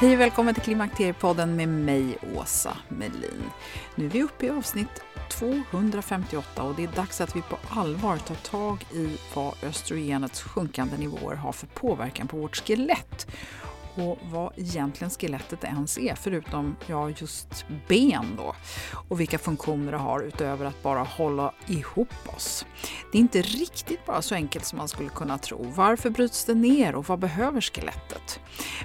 Hej och välkommen till Klimakteriepodden med mig, Åsa Melin. Nu är vi uppe i avsnitt 258 och det är dags att vi på allvar tar tag i vad östrogenets sjunkande nivåer har för påverkan på vårt skelett på vad egentligen skelettet ens är, förutom ja, just ben då. Och vilka funktioner det har utöver att bara hålla ihop oss. Det är inte riktigt bara så enkelt som man skulle kunna tro. Varför bryts det ner och vad behöver skelettet?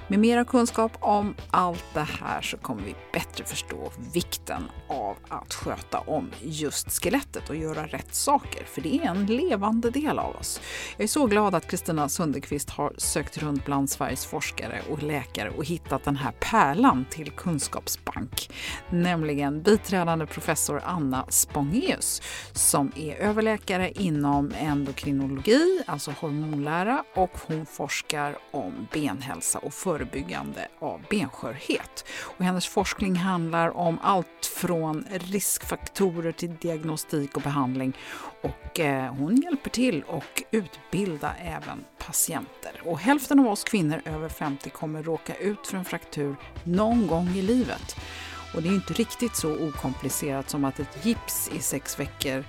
Med mera kunskap om allt det här så kommer vi bättre förstå vikten av att sköta om just skelettet och göra rätt saker, för det är en levande del av oss. Jag är så glad att Kristina Sundekvist har sökt runt bland Sveriges forskare och läkare och hittat den här pärlan till kunskapsbank, nämligen biträdande professor Anna Spångeus som är överläkare inom endokrinologi, alltså hormonlära och hon forskar om benhälsa och förebyggande av benskörhet. Och hennes forskning handlar om allt från riskfaktorer till diagnostik och behandling och eh, hon hjälper till och utbilda även patienter. Och hälften av oss kvinnor över 50 kommer råka ut för en fraktur någon gång i livet. Och det är inte riktigt så okomplicerat som att ett gips i sex veckor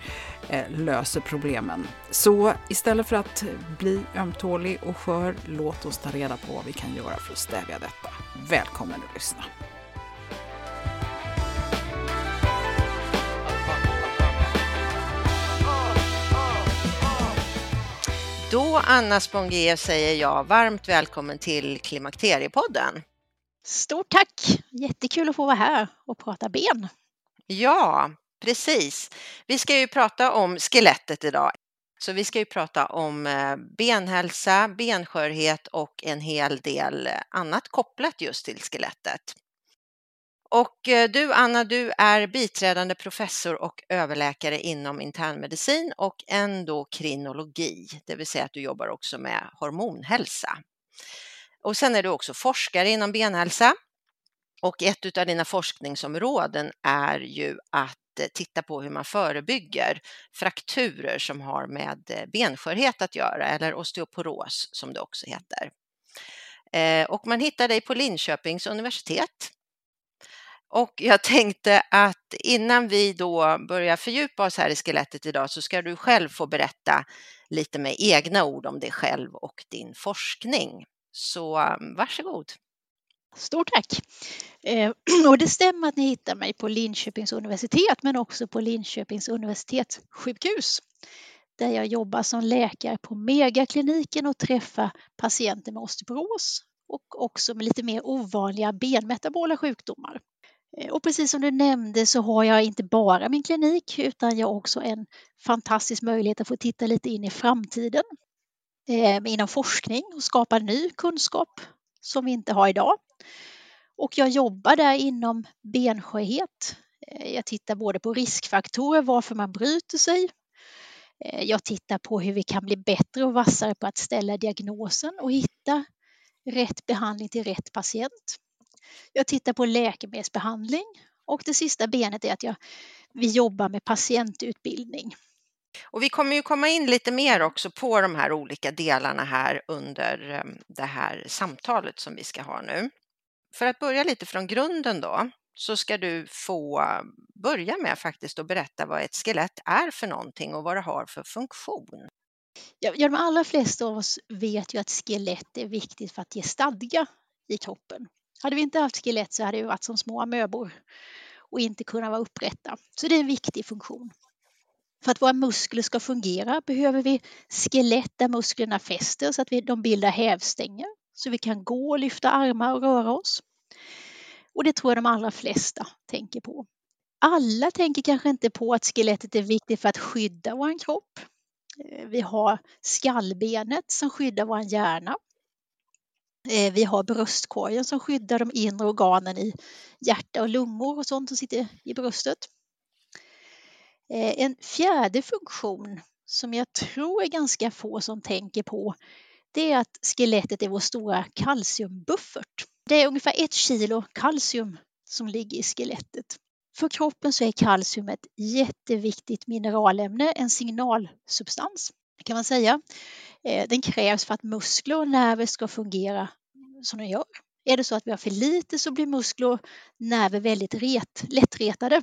eh, löser problemen. Så istället för att bli ömtålig och skör, låt oss ta reda på vad vi kan göra för att stävja detta. Välkommen att lyssna! Då, Anna Spångé, säger jag varmt välkommen till Klimakteriepodden. Stort tack! Jättekul att få vara här och prata ben. Ja, precis. Vi ska ju prata om skelettet idag. Så vi ska ju prata om eh, benhälsa, benskörhet och en hel del annat kopplat just till skelettet. Och eh, du Anna, du är biträdande professor och överläkare inom internmedicin och endokrinologi, det vill säga att du jobbar också med hormonhälsa. Och sen är du också forskare inom benhälsa och ett av dina forskningsområden är ju att eh, titta på hur man förebygger frakturer som har med eh, benskörhet att göra eller osteoporos som det också heter. Och man hittar dig på Linköpings universitet och jag tänkte att innan vi då börjar fördjupa oss här i skelettet idag så ska du själv få berätta lite med egna ord om dig själv och din forskning. Så mm, varsågod. Stort tack! Eh, och det stämmer att ni hittar mig på Linköpings universitet men också på Linköpings universitetssjukhus där jag jobbar som läkare på Megakliniken och träffar patienter med osteoporos och också med lite mer ovanliga benmetabola sjukdomar. Eh, och precis som du nämnde så har jag inte bara min klinik utan jag har också en fantastisk möjlighet att få titta lite in i framtiden. eh, inom forskning och skapa ny kunskap som vi inte har idag. Och jag jobbar där inom benskörhet. Eh, jag tittar både på riskfaktorer, varför man bryter sig. Eh, jag tittar på hur vi kan bli bättre och vassare på att ställa diagnosen och hitta rätt behandling till rätt patient. Jag tittar på läkemedelsbehandling och det sista benet är att jag, vi jobbar med patientutbildning. Och vi kommer ju komma in lite mer också på de här olika delarna här under ehm, det här samtalet som vi ska ha nu. För att börja lite från grunden då, så ska du få börja med faktiskt att berätta vad ett skelett är för någonting och vad det har för funktion. Ja, de allra flesta av oss vet ju att skelett är viktigt för att ge stadga i kroppen. Hade vi inte haft skelett så hade vi varit som små amöbor och inte kunnat vara upprätta. Så det är en viktig funktion. För att våra muskler ska fungera behöver vi skelett där musklerna fäster så att vi, de bildar hävstänger så vi kan gå och lyfta armar och röra oss. Och det tror jag de allra flesta tänker på. Alla tänker kanske inte på att skelettet är viktigt för att skydda vår kropp. Eh, vi har skallbenet som skyddar vår hjärna. Eh, vi har bröstkorgen som skyddar de inre organen i hjärta och lungor och sånt som sitter i bröstet. Eh, en fjärde funktion som jag tror är ganska få som tänker på det är att skelettet är vår stora kalciumbuffert. Det är ungefär ett kilo kalcium som ligger i skelettet. För kroppen så är kalcium ett jätteviktigt mineralämne, en signalsubstans kan man säga. Eh, den krävs för att muskler och nerver ska fungera som de gör. Är det så att vi har för lite så blir muskler och nerver väldigt ret, lättretade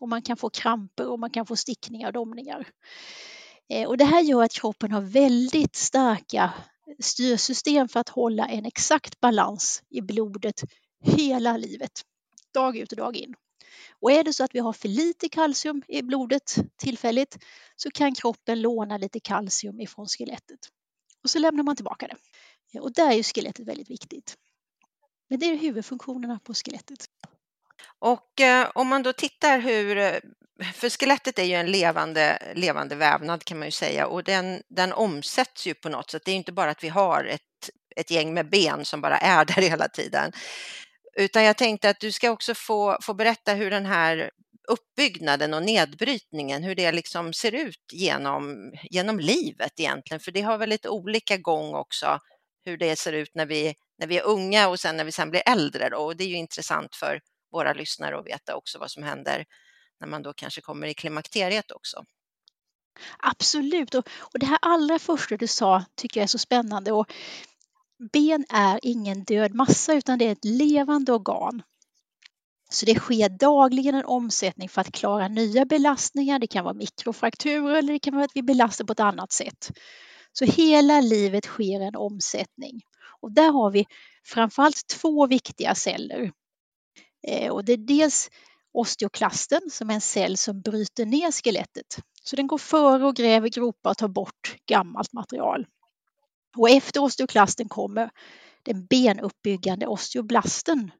och man kan få kramper och man kan få stickningar och domningar. Eh, och det här gör att kroppen har väldigt starka styrsystem för att hålla en exakt balans i blodet hela livet, dag ut och dag in. Och är det så att vi har för lite kalcium i blodet tillfälligt så kan kroppen låna lite kalcium ifrån skelettet. Och så lämnar man tillbaka det. Och där är ju skelettet väldigt viktigt. Men det är huvudfunktionerna på skelettet. Och eh, om man då tittar hur, eh, för skelettet är ju en levande, levande vävnad kan man ju säga och den, den omsätts ju på något sätt. Det är inte bara att vi har ett, ett gäng med ben som bara är där hela tiden. Utan jag tänkte att du ska också få, få berätta hur den här uppbyggnaden och nedbrytningen, hur det liksom ser ut genom, genom livet egentligen. För det har väl lite olika gång också, hur det ser ut när vi, när vi är unga och sen när vi sen blir äldre. Då. Och det är ju intressant för våra lyssnare att veta också vad som händer när man då kanske kommer i klimakteriet också. Absolut, och, och det här allra första du sa tycker jag är så spännande. Och ben är ingen död massa utan det är ett levande organ. Så det sker dagligen en omsättning för att klara nya belastningar. Det kan vara mikrofrakturer eller det kan vara att vi belastar på ett annat sätt. Så hela livet sker en omsättning. Och där har vi framförallt två viktiga celler. Eh, och det är dels osteoklasten som är en cell som bryter ner skelettet. Så den går före och gräver gropar och tar bort gammalt material. Och efter osteoklasten kommer den benuppbyggande osteoblasten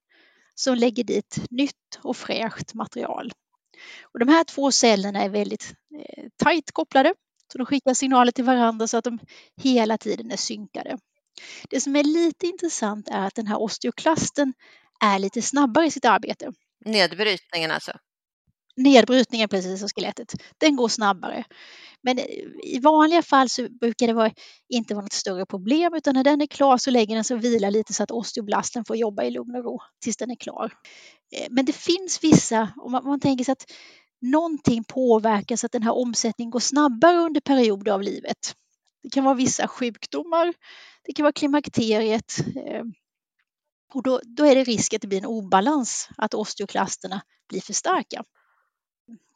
som lägger dit nytt och fräscht material. Och de här två cellerna är väldigt eh, tajt kopplade så de skickar signaler till varandra så att de hela tiden är synkade. Det som är lite intressant är att den här osteoklasten är lite snabbare i sitt arbete. Nedbrytningen alltså? Nedbrytningen precis av skelettet, den går snabbare. Men eh, i vanliga fall så brukar det vara, inte vara något större problem utan när den är klar så lägger den sig och vilar lite så att osteoblasten får jobba i lugn och ro tills den är klar. Eh, men det finns vissa, om man, man tänker sig att någonting påverkar så att den här omsättningen går snabbare under perioder av livet. Det kan vara vissa sjukdomar, det kan vara klimakteriet eh, och då, då är det risk att det blir en obalans, att osteoklasterna blir för starka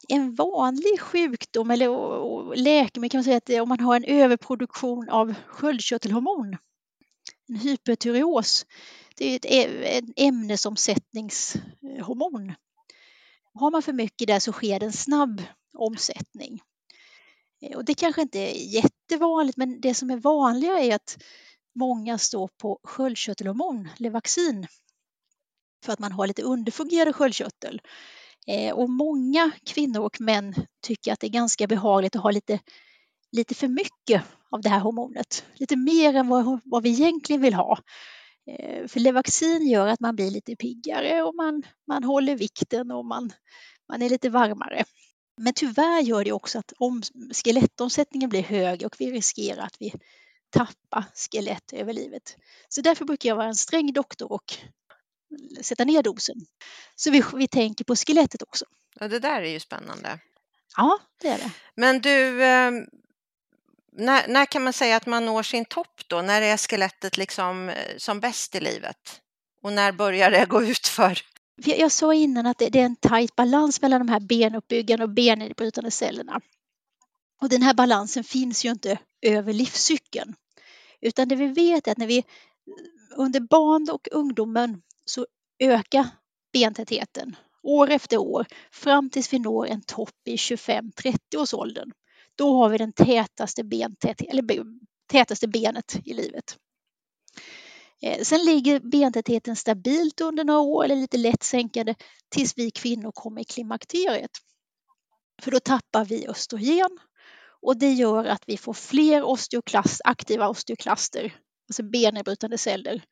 en vanlig sjukdom eller läkemedel kan man säga att om man har en överproduktion av sköldkörtelhormon, en hypertyreos, det är ett ämnesomsättningshormon. Har man för mycket där så sker det en snabb omsättning. Eh, och det kanske inte är jättevanligt, men det som är vanligare är att många står på sköldkörtelhormon, Levaxin, för att man har lite underfungerande sköldkörtel. Eh, och många kvinnor och män tycker att det är ganska behagligt att ha lite, lite för mycket av det här hormonet. Lite mer än vad, vad vi egentligen vill ha. Eh, för Levaxin gör att man blir lite piggare och man, man håller vikten och man, man är lite varmare. Men tyvärr gör det också att om skelettomsättningen blir hög och vi riskerar att vi tappar skelett över livet. Så därför brukar jag vara en sträng doktor och sätta ner dosen. Så vi, vi tänker på skelettet också. Ja, det där är ju spännande. Ja, det är det. Men du, eh, när, när kan man säga att man når sin topp då? När är skelettet liksom eh, som bäst i livet? Och när börjar det gå ut för? Jag sa innan att det är en tajt balans mellan de här benuppbyggande och benbrytande cellerna. Och den här balansen finns ju inte över livscykeln. Utan det vi vet är att när vi under barn och ungdomen så ökar bentätheten år efter år fram tills vi når en topp i 25-30 års åldern. Då har vi den tätaste, bentäth eller tätaste benet i livet. Eh, sen ligger bentätheten stabilt under några år eller lite lätt sänkande tills vi kvinnor kommer i klimakteriet. För då tappar vi östrogen och det gör att vi får fler osteoklast, aktiva osteoklaster, alltså benbrytande celler,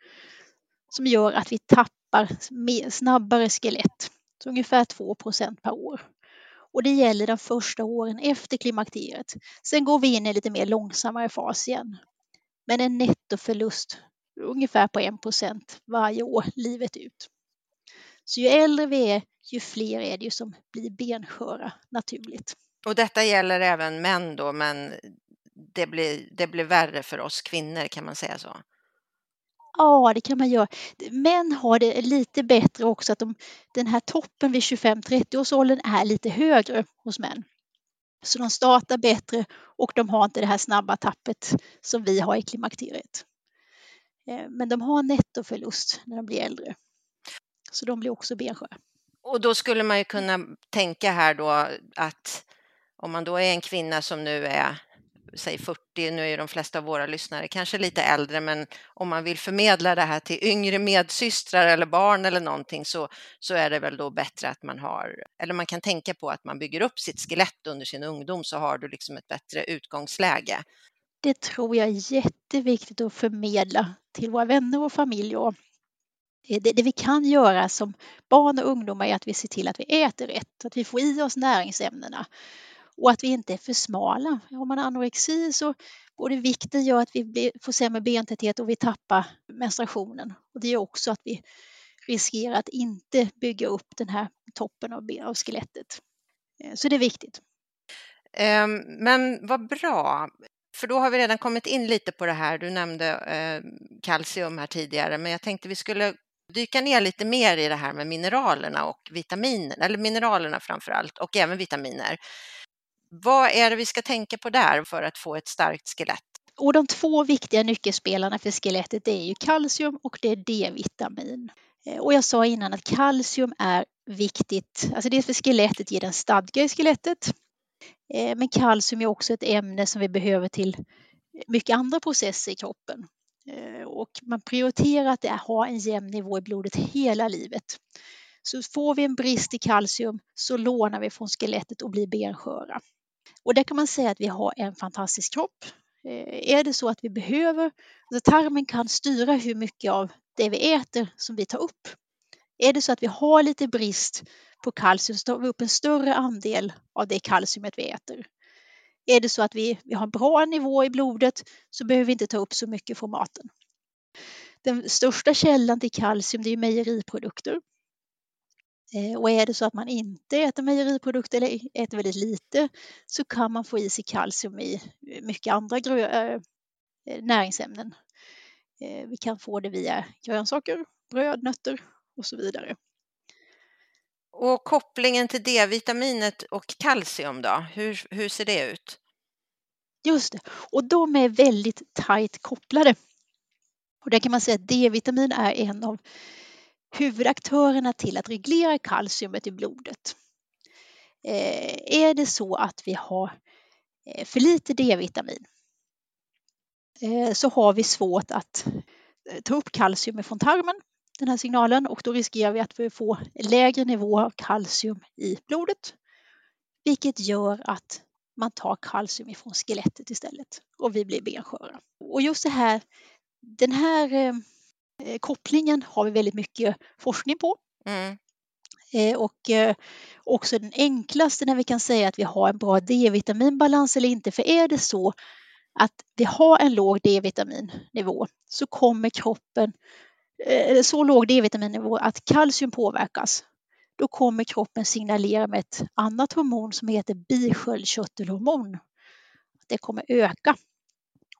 som gör att vi tappar snabbare skelett, så ungefär 2% per år. Och det gäller de första åren efter klimakteriet. Sen går vi in i lite mer långsammare fas igen. Men en nettoförlust ungefär på 1% varje år livet ut. Så ju äldre vi är, ju fler är det ju som blir bensköra naturligt. Och detta gäller även män då, men det blir, det blir värre för oss kvinnor, kan man säga så? Ja, det kan man göra. Män har det lite bättre också, att de, den här toppen vid 25-30 års åldern är lite högre hos män. Så de startar bättre och de har inte det här snabba tappet som vi har i klimakteriet. Eh, men de har nettoförlust när de blir äldre. Så de blir också bensköra. Och då skulle man ju kunna tänka här då att om man då är en kvinna som nu är säg 40, nu är ju de flesta av våra lyssnare kanske lite äldre, men om man vill förmedla det här till yngre medsystrar eller barn eller någonting så, så är det väl då bättre att man har, eller man kan tänka på att man bygger upp sitt skelett under sin ungdom så har du liksom ett bättre utgångsläge. Det tror jag är jätteviktigt att förmedla till våra vänner och familj. Och det, det vi kan göra som barn och ungdomar är att vi ser till att vi äter rätt, att vi får i oss näringsämnena och att vi inte är för smala. Har man anorexi så både vikten gör att vi får sämre bentäthet och vi tappar menstruationen. Och det gör också att vi riskerar att inte bygga upp den här toppen av, av skelettet. Eh, så det är viktigt. Ehm, men vad bra, för då har vi redan kommit in lite på det här. Du nämnde eh, kalcium här tidigare, men jag tänkte vi skulle dyka ner lite mer i det här med mineralerna och vitaminer, eller mineralerna framför allt, och även vitaminer. Vad är det vi ska tänka på där för att få ett starkt skelett? Och de två viktiga nyckelspelarna för skelettet är ju kalcium och det är D-vitamin. Eh, och jag sa innan att kalcium är viktigt, alltså dels för skelettet ger den stadga i skelettet. Eh, men kalcium är också ett ämne som vi behöver till mycket andra processer i kroppen. Eh, och man prioriterar att ha en jämn nivå i blodet hela livet. Så får vi en brist i kalcium så lånar vi från skelettet och blir bensköra. Och där kan man säga att vi har en fantastisk kropp. Eh, är det så att vi behöver, alltså tarmen kan styra hur mycket av det vi äter som vi tar upp. Är det så att vi har lite brist på kalcium så tar vi upp en större andel av det kalciumet vi äter. Är det så att vi, vi har en bra nivå i blodet så behöver vi inte ta upp så mycket från maten. Den största källan till kalcium det är mejeriprodukter. Eh, och är det så att man inte äter mejeriprodukter eller äter väldigt lite så kan man få i sig kalcium i mycket andra äh, näringsämnen. Vi kan få det via grönsaker, bröd, nötter och så vidare. Och kopplingen till D-vitaminet och kalcium då, hur, hur ser det ut? Just det, och de är väldigt tajt kopplade. Och där kan man säga att D-vitamin är en av huvudaktörerna till att reglera kalciumet i blodet. Eh, är det så att vi har eh, för lite D-vitamin eh, så har vi svårt att eh, ta upp kalcium från tarmen, den här signalen, och då riskerar vi att vi får lägre nivå av kalcium i blodet, vilket gör att man tar kalcium ifrån skelettet istället och vi blir bensköra. Och just det här, den här eh, kopplingen har vi väldigt mycket forskning på. Mm. Eh, och eh, också den enklaste när vi kan säga att vi har en bra D-vitaminbalans eller inte. För är det så att vi har en låg D-vitaminnivå så kommer kroppen, eh, så låg D-vitaminnivå att kalcium påverkas. Då kommer kroppen signalera med ett annat hormon som heter bisköldkörtelhormon. Det kommer öka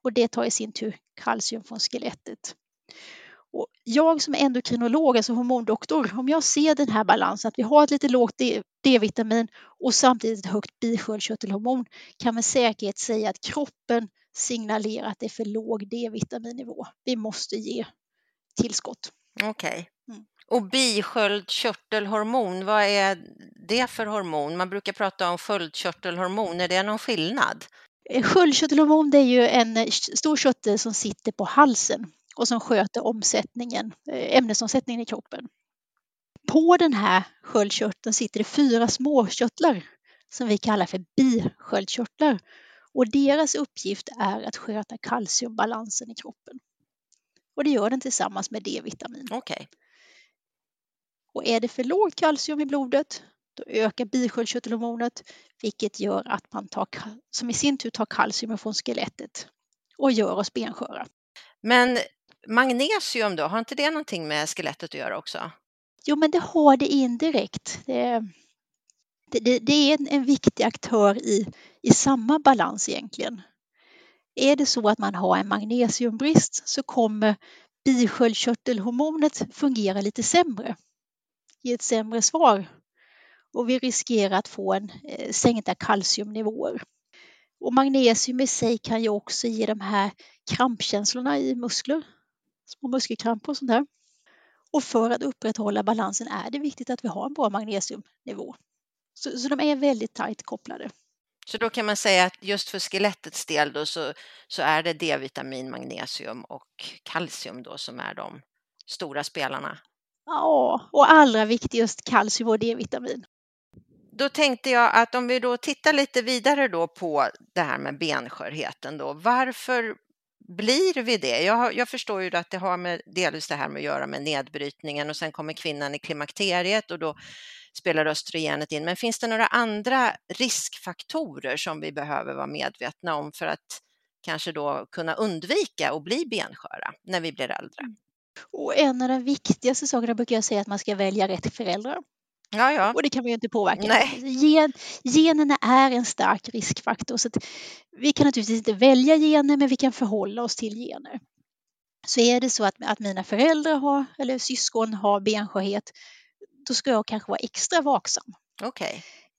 och det tar i sin tur kalcium från skelettet. Och jag som är endokrinolog, alltså hormondoktor, om jag ser den här balansen, att vi har ett lite lågt D-vitamin och samtidigt ett högt bisköldkörtelhormon, kan med säkerhet säga att kroppen signalerar att det är för låg D-vitaminnivå. Vi måste ge tillskott. Okej. Okay. Mm. Och bisköldkörtelhormon, vad är det för hormon? Man brukar prata om sköldkörtelhormon, är det någon skillnad? Eh, sköldkörtelhormon det är ju en stor körtel som sitter på halsen och som sköter omsättningen, eh, ämnesomsättningen i kroppen. På den här sköldkörteln sitter det fyra småkörtlar som vi kallar för bisköldkörtlar och deras uppgift är att sköta kalciumbalansen i kroppen. Och det gör den tillsammans med D-vitamin. Okay. Och är det för lågt kalcium i blodet då ökar bisköldkörtelhormonet vilket gör att man tar, som i sin tur tar kalcium från skelettet och gör oss bensköra. Men magnesium då, har inte det någonting med skelettet att göra också? Jo, men det har det indirekt. Det, det, det är en, en, viktig aktör i, i samma balans egentligen. Är det så att man har en magnesiumbrist så kommer bisköldkörtelhormonet fungera lite sämre, ge ett sämre svar och vi riskerar att få en eh, sänkta kalciumnivåer. Och magnesium i sig kan ju också ge de här krampkänslorna i muskler, små muskelkramp och sånt där. Och för att upprätthålla balansen är det viktigt att vi har en bra magnesiumnivå. Så, så de är väldigt tajt kopplade. Så då kan man säga att just för skelettets del då så, så är det D-vitamin, magnesium och kalcium då som är de stora spelarna? Ja, och allra viktigast kalcium och D-vitamin. Då tänkte jag att om vi då tittar lite vidare då på det här med benskörheten då, varför blir vi det? Jag, jag, förstår ju att det har med delvis det här med att göra med nedbrytningen och sen kommer kvinnan i klimakteriet och då spelar östrogenet in. Men finns det några andra riskfaktorer som vi behöver vara medvetna om för att kanske då kunna undvika att bli bensköra när vi blir äldre? Mm. Och en av de viktigaste sakerna brukar jag säga att man ska välja rätt föräldrar. Ja, ja. Och det kan vi ju inte påverka. Nej. Gen, generna är en stark riskfaktor så vi kan naturligtvis inte välja gener men vi kan förhålla oss till gener. Så är det så att, att mina föräldrar har, eller syskon har benskörhet då ska jag kanske vara extra vaksam. Okay.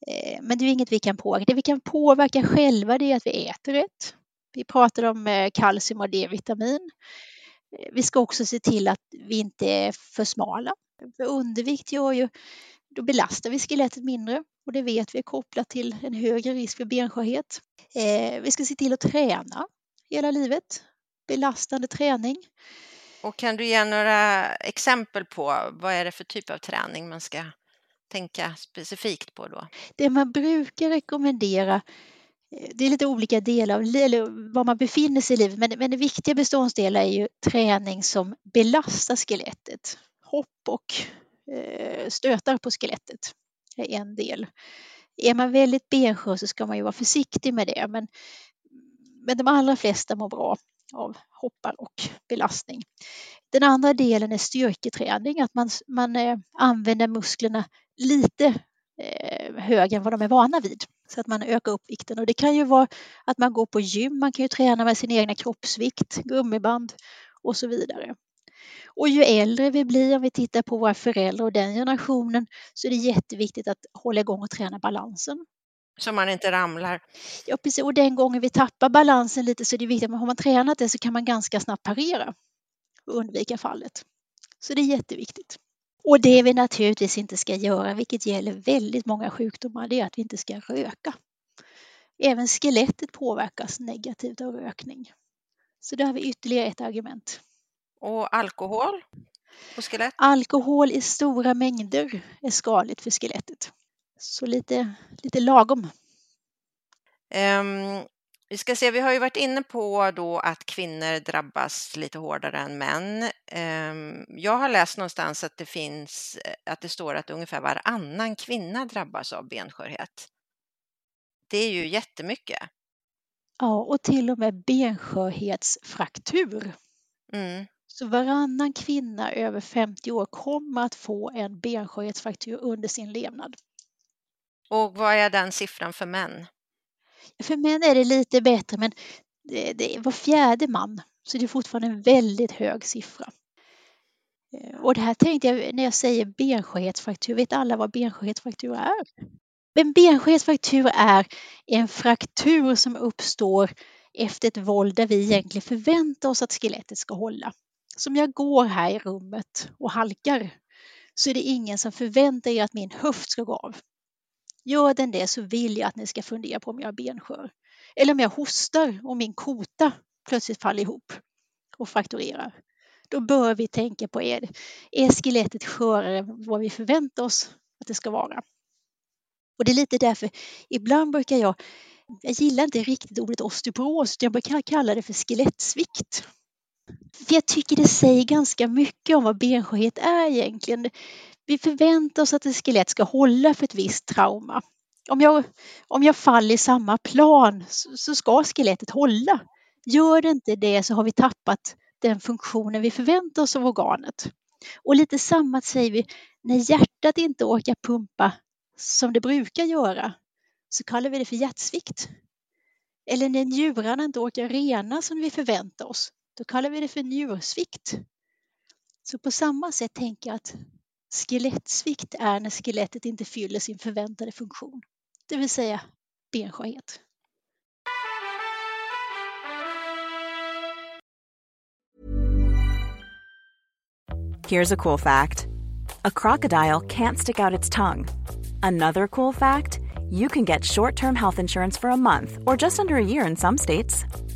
Eh, men det är inget vi kan påverka. Det vi kan påverka själva det är att vi äter rätt. Vi pratar om eh, kalcium och D-vitamin. Eh, vi ska också se till att vi inte är för smala. För undervikt gör ju då belastar vi skelettet mindre och det vet vi är kopplat till en högre risk för benskörhet. Eh, vi ska se till att träna hela livet, belastande träning. Och kan du ge några exempel på vad är det för typ av träning man ska tänka specifikt på då? Det man brukar rekommendera eh, det är lite olika delar av eller var man befinner sig i livet men, men det viktiga beståndsdelar är ju träning som belastar skelettet. Hopp och Eh, stötar på skelettet är en del. Är man väldigt benskör så ska man ju vara försiktig med det men, men de allra flesta mår bra av hoppar och belastning. Den andra delen är styrketräning, att man, man eh, använder musklerna lite eh, högre än vad de är vana vid. Så att man ökar upp vikten och det kan ju vara att man går på gym, man kan ju träna med sin egna kroppsvikt, gummiband och så vidare. Och ju äldre vi blir, om vi tittar på våra föräldrar och den generationen, så är det jätteviktigt att hålla igång och träna balansen. Så man inte ramlar? Ja, precis. Och den gången vi tappar balansen lite så är det viktigt att har man tränat det så kan man ganska snabbt parera och undvika fallet. Så det är jätteviktigt. Och det vi naturligtvis inte ska göra, vilket gäller väldigt många sjukdomar, det är att vi inte ska röka. Även skelettet påverkas negativt av rökning. Så där har vi ytterligare ett argument. Och alkohol på skelett? Alkohol i stora mängder är skadligt för skelettet. Så lite, lite lagom. Um, vi ska se, vi har ju varit inne på då att kvinnor drabbas lite hårdare än män. Um, jag har läst någonstans att det finns, att det står att ungefär varannan kvinna drabbas av benskörhet. Det är ju jättemycket. Ja, och till och med benskörhetsfraktur. Mm. Så varannan kvinna över 50 år kommer att få en benskörhetsfraktur under sin levnad. Och vad är den siffran för män? För män är det lite bättre, men det, det var fjärde man. Så det är fortfarande en väldigt hög siffra. Eh, och det här tänkte jag när jag säger benskörhetsfraktur, vet alla vad benskörhetsfraktur är? En benskörhetsfraktur är en fraktur som uppstår efter ett våld där vi egentligen förväntar oss att skelettet ska hålla. Som jag går här i rummet och halkar så är det ingen som förväntar er att min höft ska gå av. Gör den det så vill jag att ni ska fundera på om jag är benskör. Eller om jag hostar och min kota plötsligt faller ihop och frakturerar. Då bör vi tänka på är, är skelettet skörare än vad vi förväntar oss att det ska vara. Och det är lite därför, ibland brukar jag, jag gillar inte riktigt ordet osteoporos, jag brukar kalla det för skelettsvikt. För jag tycker det säger ganska mycket om vad benskörhet är egentligen. Vi förväntar oss att ett skelett ska hålla för ett visst trauma. Om jag, om jag faller i samma plan så ska skelettet hålla. Gör det inte det så har vi tappat den funktionen vi förväntar oss av organet. Och lite samma säger vi när hjärtat inte orkar pumpa som det brukar göra så kallar vi det för hjärtsvikt. Eller när njurarna inte orkar rena som vi förväntar oss, då kallar vi det för njursvikt. Så på samma sätt tänker jag att skelettsvikt är när skelettet inte fyller sin förväntade funktion, det vill säga benskörhet. Here's a cool fact. A crocodile can't stick out its tongue. Another cool fact, you can get short-term health insurance for a month or just under a year in some states.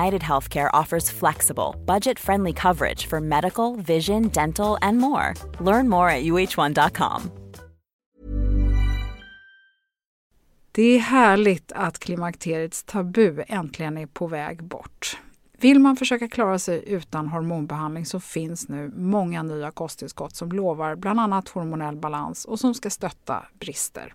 United Healthcare offers flexible, budget friendly coverage for medical, vision, dental, and more. Learn more at uh1.com. Det är härligt att klimakteriets tabu äntligen är på väg bort. Vill man försöka klara sig utan hormonbehandling så finns nu många nya kosttillskott som lovar bland annat hormonell balans och som ska stötta brister.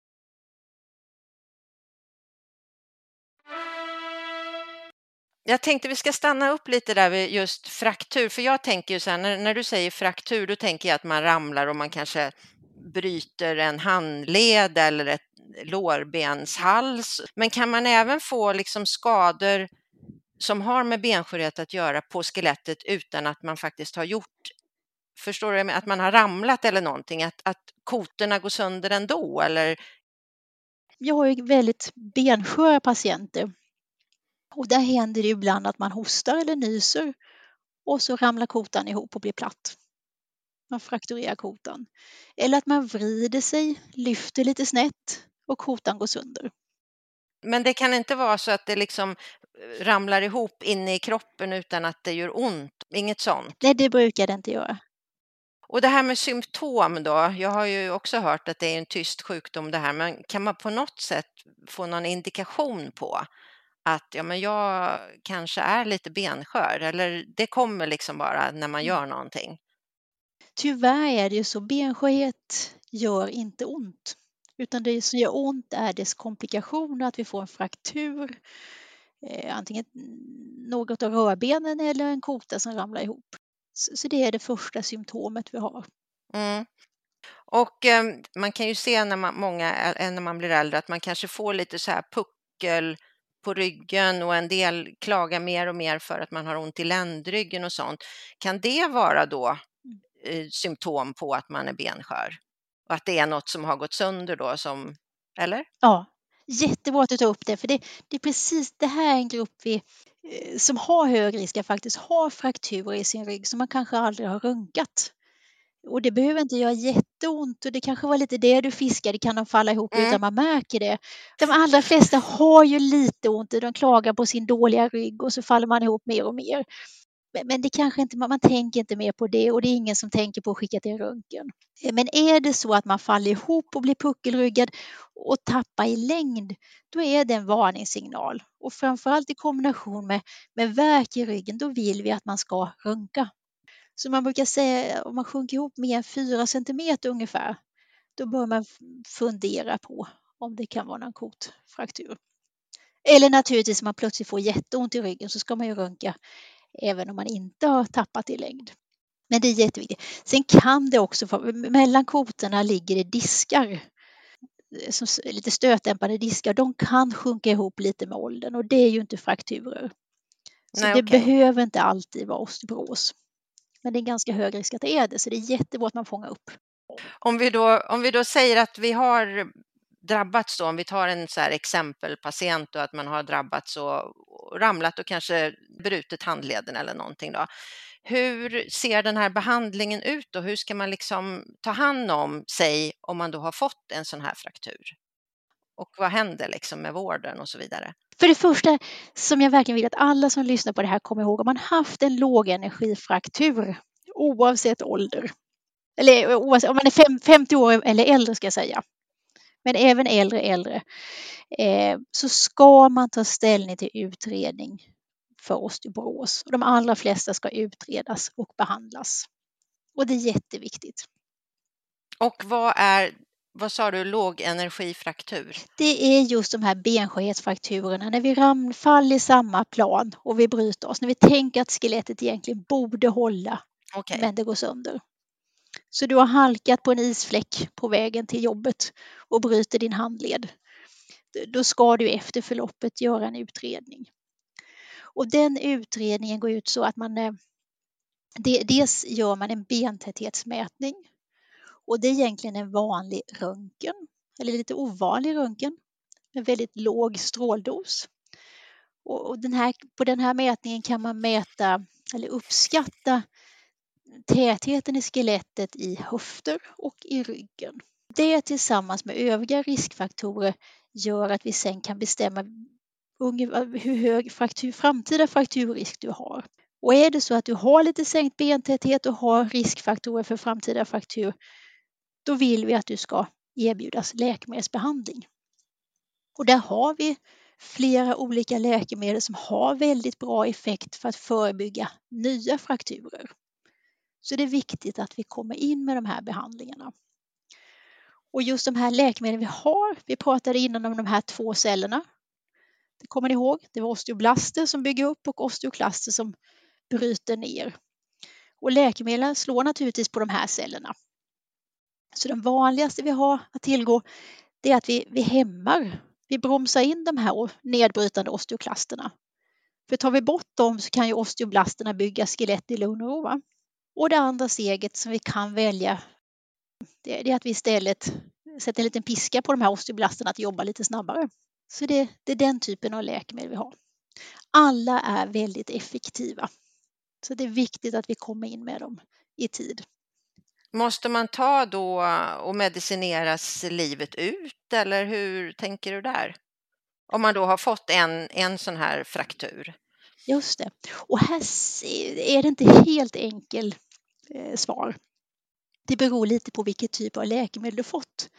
Jag tänkte vi ska stanna upp lite där vid just fraktur, för jag tänker ju så här, när, när du säger fraktur, då tänker jag att man ramlar och man kanske bryter en handled eller ett lårbenshals. Men kan man även få liksom skador som har med benskörhet att göra på skelettet utan att man faktiskt har gjort Förstår du? Att man har ramlat eller någonting, att, att kotorna går sönder ändå eller? Jag har ju väldigt bensköra patienter och där händer det ibland att man hostar eller nyser och så ramlar kotan ihop och blir platt. Man frakturerar kotan. Eller att man vrider sig, lyfter lite snett och kotan går sönder. Men det kan inte vara så att det liksom eh, ramlar ihop inne i kroppen utan att det gör ont? Inget sånt? Nej, det brukar det inte göra. Och det här med symptom då, jag har ju också hört att det är en tyst sjukdom det här, men kan man på något sätt få någon indikation på att ja, men jag kanske är lite benskör eller det kommer liksom bara när man gör någonting? Tyvärr är det ju så, benskörhet gör inte ont. Utan det som gör ont är dess komplikationer, att vi får en fraktur, eh, antingen något av rörbenen eller en kota som ramlar ihop. Så, så det är det första symptomet vi har. Mm. Och eh, man kan ju se när man, många, när man blir äldre att man kanske får lite så här puckel på ryggen och en del klagar mer och mer för att man har ont i ländryggen och sånt. Kan det vara då mm. eh, symptom på att man är benskör? Och att det är något som har gått sönder då, som, eller? Ja, jättebra att du tar upp det, för det, det är precis det här är en grupp vi, eh, som har hög risk att faktiskt ha frakturer i sin rygg som man kanske aldrig har runkat. Och det behöver inte göra jätteont och det kanske var lite det du fiskade, kan de falla ihop mm. utan man märker det. De allra flesta har ju lite ont, de klagar på sin dåliga rygg och så faller man ihop mer och mer. Men det kanske inte, man tänker inte mer på det och det är ingen som tänker på att skicka till röntgen. Men är det så att man faller ihop och blir puckelryggad och tappar i längd, då är det en varningssignal. Och framförallt i kombination med, med värk i ryggen, då vill vi att man ska runka. Så man brukar säga om man sjunker ihop mer än 4 centimeter ungefär, då bör man fundera på om det kan vara en kotfraktur. Eller naturligtvis om man plötsligt får jätteont i ryggen så ska man ju runka även om man inte har tappat i längd. Men det är jätteviktigt. Sen kan det också, mellan kotorna ligger det diskar, som lite stötdämpande diskar. De kan sjunka ihop lite med åldern och det är ju inte frakturer. Så Nej, det okay. behöver inte alltid vara osteoporos. Men det är ganska hög risk att det är det, så det är jättebra att man fångar upp. Om vi då, om vi då säger att vi har drabbats då, om vi tar en så här exempelpatient och att man har drabbats och, ramlat och kanske brutit handleden eller någonting då. Hur ser den här behandlingen ut och hur ska man liksom ta hand om sig om man då har fått en sån här fraktur? Och vad händer liksom med vården och så vidare? För det första som jag verkligen vill att alla som lyssnar på det här kommer ihåg, om man haft en lågenergifraktur oavsett ålder, eller oavsett, om man är 50 år eller äldre ska jag säga, men även äldre äldre, eh, så ska man ta ställning till utredning för osteoporos. De allra flesta ska utredas och behandlas. Och det är jätteviktigt. Och vad är, vad sa du, lågenergifraktur? Det är just de här benskörhetsfrakturerna när vi faller i samma plan och vi bryter oss. När vi tänker att skelettet egentligen borde hålla okay. men det går sönder. Så du har halkat på en isfläck på vägen till jobbet och bryter din handled. Då ska du efter förloppet göra en utredning. Och den utredningen går ut så att man eh, dels gör man en bentäthetsmätning och det är egentligen en vanlig röntgen eller lite ovanlig röntgen med väldigt låg stråldos. Och den här, på den här mätningen kan man mäta eller uppskatta tätheten i skelettet i höfter och i ryggen. Det tillsammans med övriga riskfaktorer gör att vi sen kan bestämma hur hög fraktur, framtida frakturrisk du har. Och är det så att du har lite sänkt bentäthet och har riskfaktorer för framtida fraktur, då vill vi att du ska erbjudas läkemedelsbehandling. Och där har vi flera olika läkemedel som har väldigt bra effekt för att förebygga nya frakturer. Så det är viktigt att vi kommer in med de här behandlingarna. Och just de här läkemedlen vi har, vi pratade innan om de här två cellerna. Det kommer ni ihåg? Det var osteoblaster som bygger upp och osteoklaster som bryter ner. Och läkemedlen slår naturligtvis på de här cellerna. Så den vanligaste vi har att tillgå det är att vi, vi hämmar, vi bromsar in de här nedbrytande osteoklasterna. För tar vi bort dem så kan ju osteoblasterna bygga skelett i lugn och ro. Och det andra steget som vi kan välja det är att vi istället sätter en liten piska på de här osteoblasterna att jobba lite snabbare. Så det, det är den typen av läkemedel vi har. Alla är väldigt effektiva. Så det är viktigt att vi kommer in med dem i tid. Måste man ta då och medicineras livet ut eller hur tänker du där? Om man då har fått en, en sån här fraktur. Just det. Och här är det inte helt enkel eh, svar. Det beror lite på vilket typ av läkemedel du fått.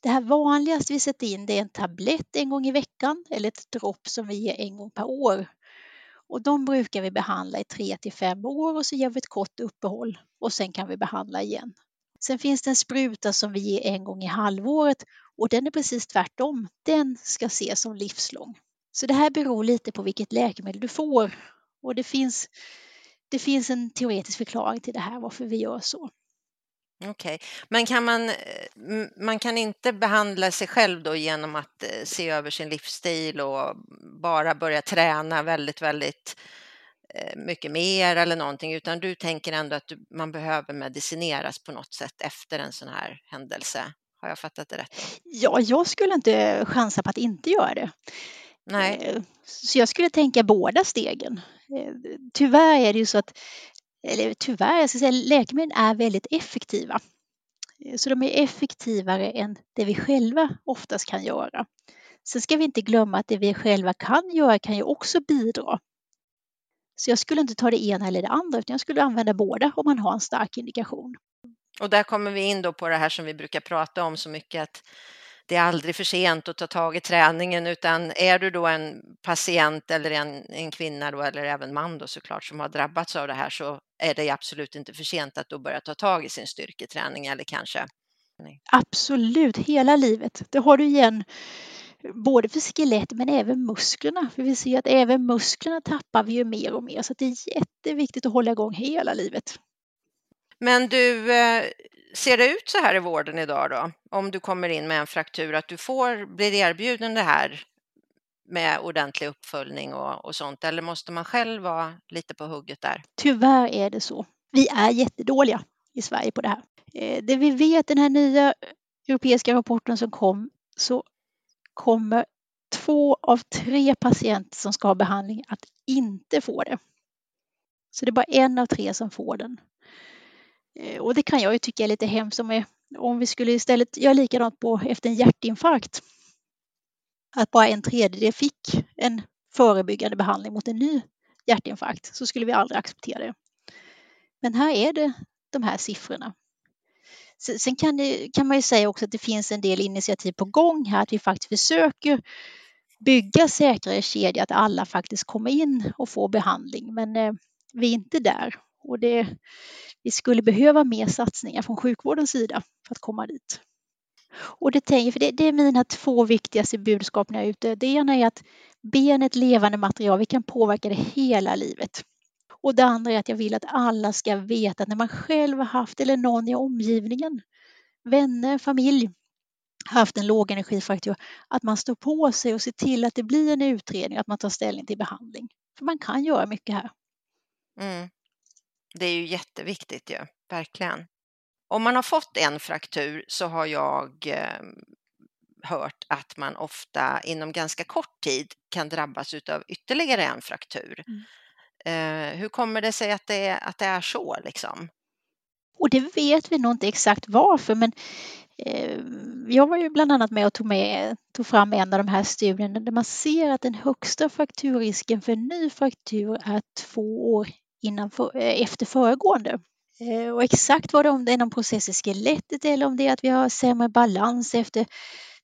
Det här vanligaste vi sätter in det är en tablett en gång i veckan eller ett dropp som vi ger en gång per år. Och de brukar vi behandla i tre till fem år och så gör vi ett kort uppehåll och sen kan vi behandla igen. Sen finns det en spruta som vi ger en gång i halvåret och den är precis tvärtom. Den ska ses som livslång. Så det här beror lite på vilket läkemedel du får och det finns, det finns en teoretisk förklaring till det här varför vi gör så. Okej, men kan man, man kan inte behandla sig själv då genom att eh, se över sin livsstil och bara börja träna väldigt, väldigt eh, mycket mer eller någonting, utan du tänker ändå att man behöver medicineras på något sätt efter en sån här händelse. Har jag fattat det rätt? Ja, jag skulle inte chansa på att inte göra det. Nej. Eh, så jag skulle tänka båda stegen. Tyvärr är det ju så att eller tyvärr, jag ska säga läkemedel är väldigt effektiva. Eh, så de är effektivare än det vi själva oftast kan göra. Sen ska vi inte glömma att det vi själva kan göra kan ju också bidra. Så jag skulle inte ta det ena eller det andra utan jag skulle använda båda om man har en stark indikation. Och där kommer vi in då på det här som vi brukar prata om så mycket att det är aldrig för sent att ta tag i träningen utan är du då en patient eller en, en kvinna då, eller även man då såklart som har drabbats av det här så är det absolut inte för sent att då börja ta tag i sin styrketräning eller kanske Absolut, hela livet. Det har du igen både för skelett men även musklerna. För vi ser att även musklerna tappar vi ju mer och mer så det är jätteviktigt att hålla igång hela livet. Men du, eh, ser det ut så här i vården idag då? Om du kommer in med en fraktur, att du får, blir erbjuden det här med ordentlig uppföljning och, och sånt, eller måste man själv vara lite på hugget där? Tyvärr är det så. Vi är jättedåliga i Sverige på det här. Eh, det vi vet, den här nya europeiska rapporten som kom, så kommer två av tre patienter som ska ha behandling att inte få det. Så det är bara en av tre som får den. Eh, och det kan jag ju tycka är lite hemskt om, om vi skulle istället göra likadant på efter en hjärtinfarkt. Att bara en tredjedel fick en förebyggande behandling mot en ny hjärtinfarkt så skulle vi aldrig acceptera det. Men här är det de här siffrorna. Sen kan, det, kan man ju säga också att det finns en del initiativ på gång här, att vi faktiskt försöker bygga säkrare kedjor, att alla faktiskt kommer in och får behandling. Men eh, vi är inte där och det, vi skulle behöva mer satsningar från sjukvårdens sida för att komma dit. Och det, tänker, för det, det är mina två viktigaste budskap när jag är ute. Det ena är att ben är ett levande material, vi kan påverka det hela livet. Och det andra är att jag vill att alla ska veta att när man själv har haft, eller någon i omgivningen, vänner, familj, haft en lågenergifraktur, att man står på sig och ser till att det blir en utredning, att man tar ställning till behandling. För man kan göra mycket här. Mm. Det är ju jätteviktigt ju, verkligen. Om man har fått en fraktur så har jag eh, hört att man ofta inom ganska kort tid kan drabbas av ytterligare en fraktur. Mm. Eh, hur kommer det sig att det, att det är så liksom? Och det vet vi nog inte exakt varför men eh, jag var ju bland annat med och tog, med, tog fram en av de här studierna där man ser att den högsta frakturrisken för en ny fraktur är två år innan för, efter föregående. Eh, och exakt vad det är, om det är någon process i skelettet eller om det är att vi har sämre balans efter,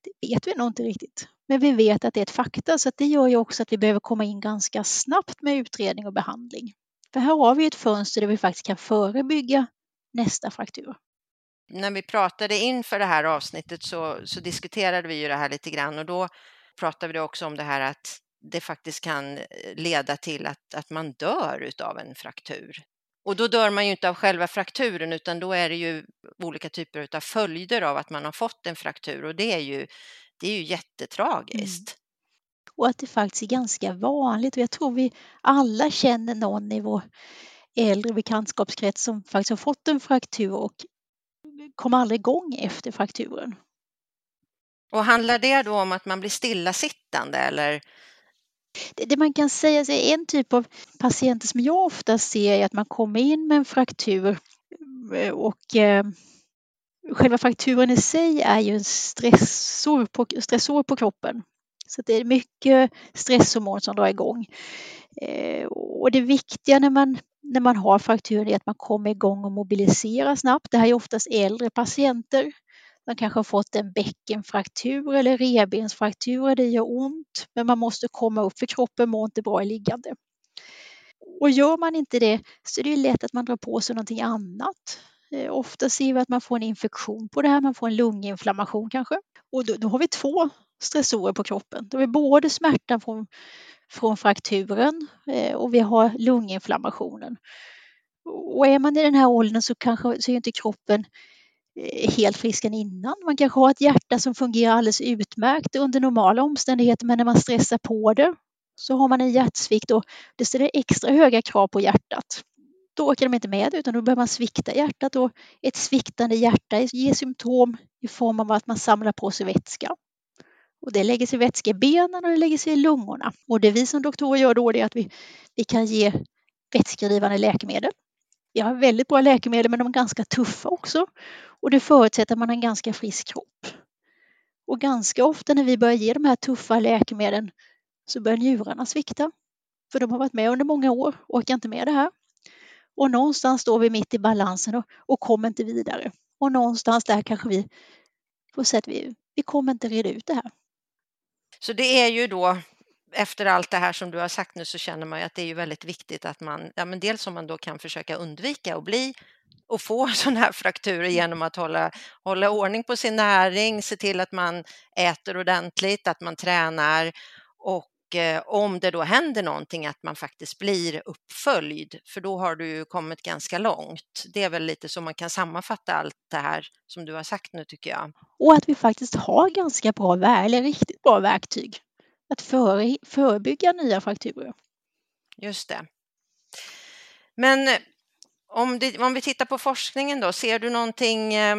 det vet vi nog inte riktigt. Men vi vet att det är ett fakta så det gör ju också att vi behöver komma in ganska snabbt med utredning och behandling. För här har vi ett fönster där vi faktiskt kan förebygga nästa fraktur. När vi pratade inför det här avsnittet så, så diskuterade vi ju det här lite grann och då pratade vi också om det här att det faktiskt kan leda till att, att man dör av en fraktur. Och då dör man ju inte av själva frakturen utan då är det ju olika typer av följder av att man har fått en fraktur och det är ju, det är ju jättetragiskt. Mm. Och att det faktiskt är ganska vanligt och jag tror vi alla känner någon i vår äldre bekantskapskrets som faktiskt har fått en fraktur och kom aldrig igång efter frakturen. Och handlar det då om att man blir stillasittande eller det, man kan säga är en typ av patienter som jag ofta ser är att man kommer in med en fraktur eh, och eh, själva frakturen i sig är ju en stressor på, stressor på kroppen. Så det är mycket stresshormon som drar igång. Eh, och det viktiga när man, när man har frakturen är att man kommer igång och mobiliserar snabbt. Det här är oftast äldre patienter. De kanske har fått en bäckenfraktur eller revbensfraktur. Det gör ont, men man måste komma upp för kroppen mår inte bra i liggande. Och gör man inte det så är det lätt att man drar på sig någonting annat. Eh, ofta ser vi att man får en infektion på det här, man får en lunginflammation kanske. Och då, då har vi två stressorer på kroppen. Då har vi både smärtan från, från frakturen eh, och vi har lunginflammationen. Och är man i den här åldern så kanske så är inte kroppen Eh, helt frisk än innan. Man kanske har ett hjärta som fungerar alldeles utmärkt under normala omständigheter men när man stressar på det så har man en hjärtsvikt och det ställer extra höga krav på hjärtat. Då orkar de inte med utan då börjar man svikta hjärtat och ett sviktande hjärta ger symptom i form av att man samlar på sig vätska. Och det lägger sig vätska i benen och det lägger sig i lungorna. Och det vi som doktorer gör då är att vi, vi kan ge vätskedrivande läkemedel. Vi har väldigt bra läkemedel men de är ganska tuffa också. Och det förutsätter att man har en ganska frisk kropp. Och ganska ofta när vi börjar ge de här tuffa läkemedlen så börjar njurarna svikta. För de har varit med under många år och orkar inte med det här. Och någonstans står vi mitt i balansen och, och kommer inte vidare. Och någonstans där kanske vi får se att vi, vi kommer inte reda ut det här. Så det är ju då efter allt det här som du har sagt nu så känner man ju att det är ju väldigt viktigt att man, ja men dels om man då kan försöka undvika att bli och få sådana här frakturer genom att hålla, hålla ordning på sin näring, se till att man äter ordentligt, att man tränar och eh, om det då händer någonting att man faktiskt blir uppföljd, för då har du ju kommit ganska långt. Det är väl lite så man kan sammanfatta allt det här som du har sagt nu tycker jag. Och att vi faktiskt har ganska bra, eller riktigt bra verktyg att före, förebygga nya frakturer. Just det. Men eh, om, det, om vi tittar på forskningen då, ser du någonting eh,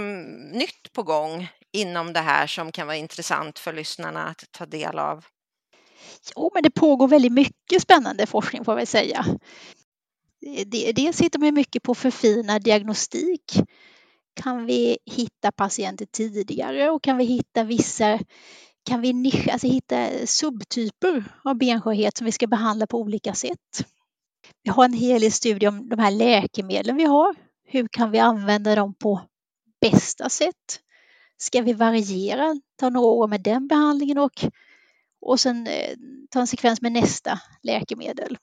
nytt på gång inom det här som kan vara intressant för lyssnarna att ta del av? Jo, men det pågår väldigt mycket spännande forskning får vi säga. Dels sitter man mycket på förfinad diagnostik. Kan vi hitta patienter tidigare och kan vi hitta vissa kan vi nischa, alltså hitta subtyper av benskörhet som vi ska behandla på olika sätt. Vi har en hel del studier om de här läkemedlen vi har. Hur kan vi använda dem på bästa sätt? Ska vi variera, ta några år med den behandlingen och, och sen eh, ta en sekvens med nästa läkemedel?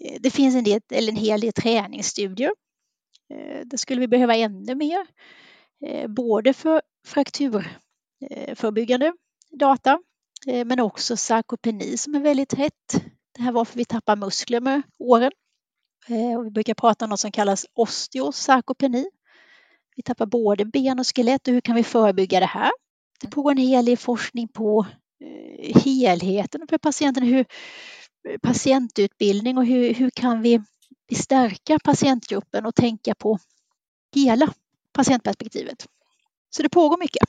Eh, det finns en, del, eller en hel del träningsstudier. Eh, det skulle vi behöva ännu mer, både för fraktur Eh, förebyggande data, eh, men också sarkopeni som är väldigt hett. Det här varför vi tappar muskler med åren. Eh, och vi brukar prata om något som kallas osteosarkopeni. Vi tappar både ben och skelett och hur kan vi förebygga det här? Det pågår en hel del forskning på helheten för patienten, hur, patientutbildning och hur, hur kan vi stärka patientgruppen och tänka på hela patientperspektivet. Så det pågår mycket.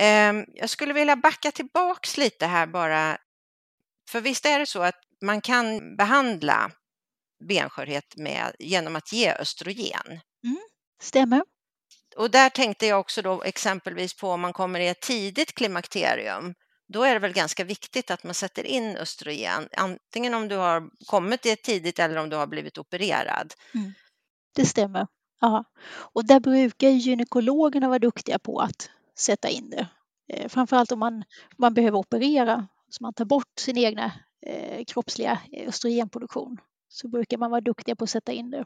Ehm, jag skulle vilja backa tillbaks lite här bara. För visst är det så att man kan behandla benskörhet med, genom att ge östrogen? Mm, stämmer. Och där tänkte jag också då exempelvis på om man kommer i ett tidigt klimakterium då är det väl ganska viktigt att man sätter in östrogen, antingen om du har kommit i ett tidigt eller om du har blivit opererad. Mm. Det stämmer. Ja. Och där brukar gynekologerna vara duktiga på att sätta in det. Eh, framförallt om man, man behöver operera, så man tar bort sin egna eh, kroppsliga eh, östrogenproduktion, så brukar man vara duktiga på att sätta in det.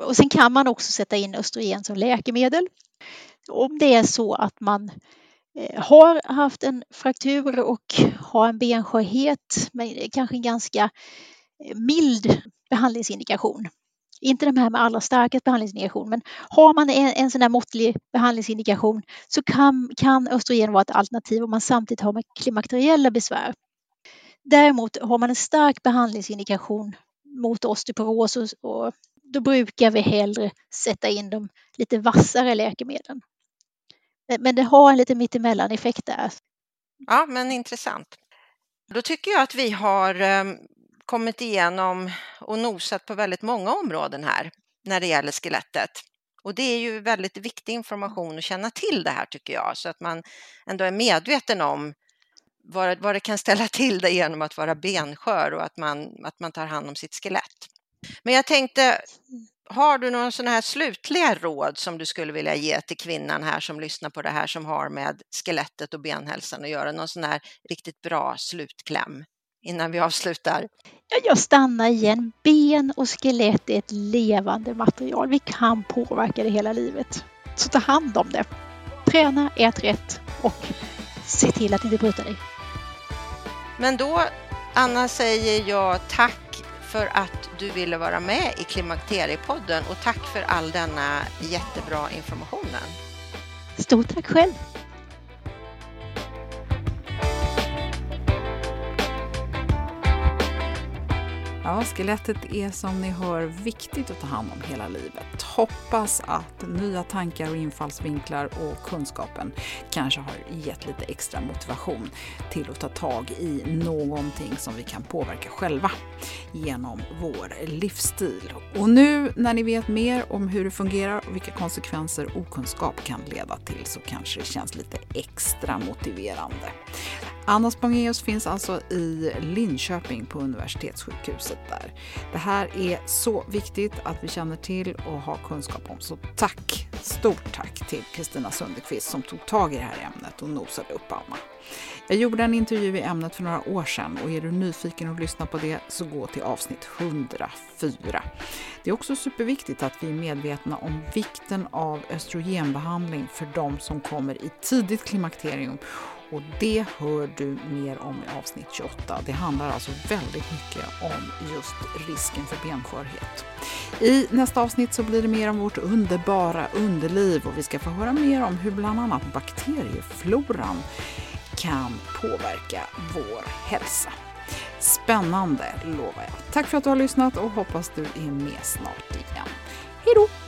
Och sen kan man också sätta in östrogen som läkemedel. Om det är så att man eh, har haft en fraktur och har en benskörhet med kanske en ganska eh, mild behandlingsindikation. Inte de här med allra starkast behandlingsindikation, men har man en, en sån här måttlig behandlingsindikation så kan, kan östrogen vara ett alternativ om man samtidigt har med klimakteriella besvär. Däremot har man en stark behandlingsindikation mot osteoporos och, och då brukar vi hellre sätta in de lite vassare läkemedlen. Men det har en lite mittemellan effekt där. Ja, men intressant. Då tycker jag att vi har ehm, kommit igenom och nosat på väldigt många områden här när det gäller skelettet. Och det är ju väldigt viktig information att känna till det här tycker jag, så att man ändå är medveten om vad, vad det kan ställa till det genom att vara benskör och att man, att man tar hand om sitt skelett. Men jag tänkte, har du några sådana här slutliga råd som du skulle vilja ge till kvinnan här som lyssnar på det här som har med skelettet och benhälsan att göra? Någon sån här riktigt bra slutkläm innan vi avslutar? Jag stannar igen. Ben och skelett är ett levande material. Vi kan påverka det hela livet. Så ta hand om det. Träna, ät rätt och se till att inte bryta dig. Men då, Anna, säger jag tack för att du ville vara med i Klimakteriepodden och tack för all denna jättebra informationen. Stort tack själv! Ja, skelettet är som ni hör viktigt att ta hand om hela livet. Hoppas att nya tankar och infallsvinklar och kunskapen kanske har gett lite extra motivation till att ta tag i någonting som vi kan påverka själva genom vår livsstil. Och nu när ni vet mer om hur det fungerar och vilka konsekvenser okunskap kan leda till så kanske det känns lite extra motiverande. Anna Spongeus finns alltså i Linköping på universitetssjukhuset där. Det här är så viktigt att vi känner till och har kunskap om. Så tack, stort tack till Kristina Sundekvist som tog tag i det här ämnet och nosade upp Anna. Jag gjorde en intervju i ämnet för några år sedan och är du nyfiken att lyssna på det så gå till avsnitt 104. Det är också superviktigt att vi är medvetna om vikten av östrogenbehandling för de som kommer i tidigt klimakterium och det hör du mer om i avsnitt 28. Det handlar alltså väldigt mycket om just risken för benskörhet. I nästa avsnitt så blir det mer om vårt underbara underliv och vi ska få höra mer om hur bland annat bakteriefloran kan påverka vår hälsa. Spännande lovar jag. Tack för att du har lyssnat och hoppas du är med snart igen. Hej då!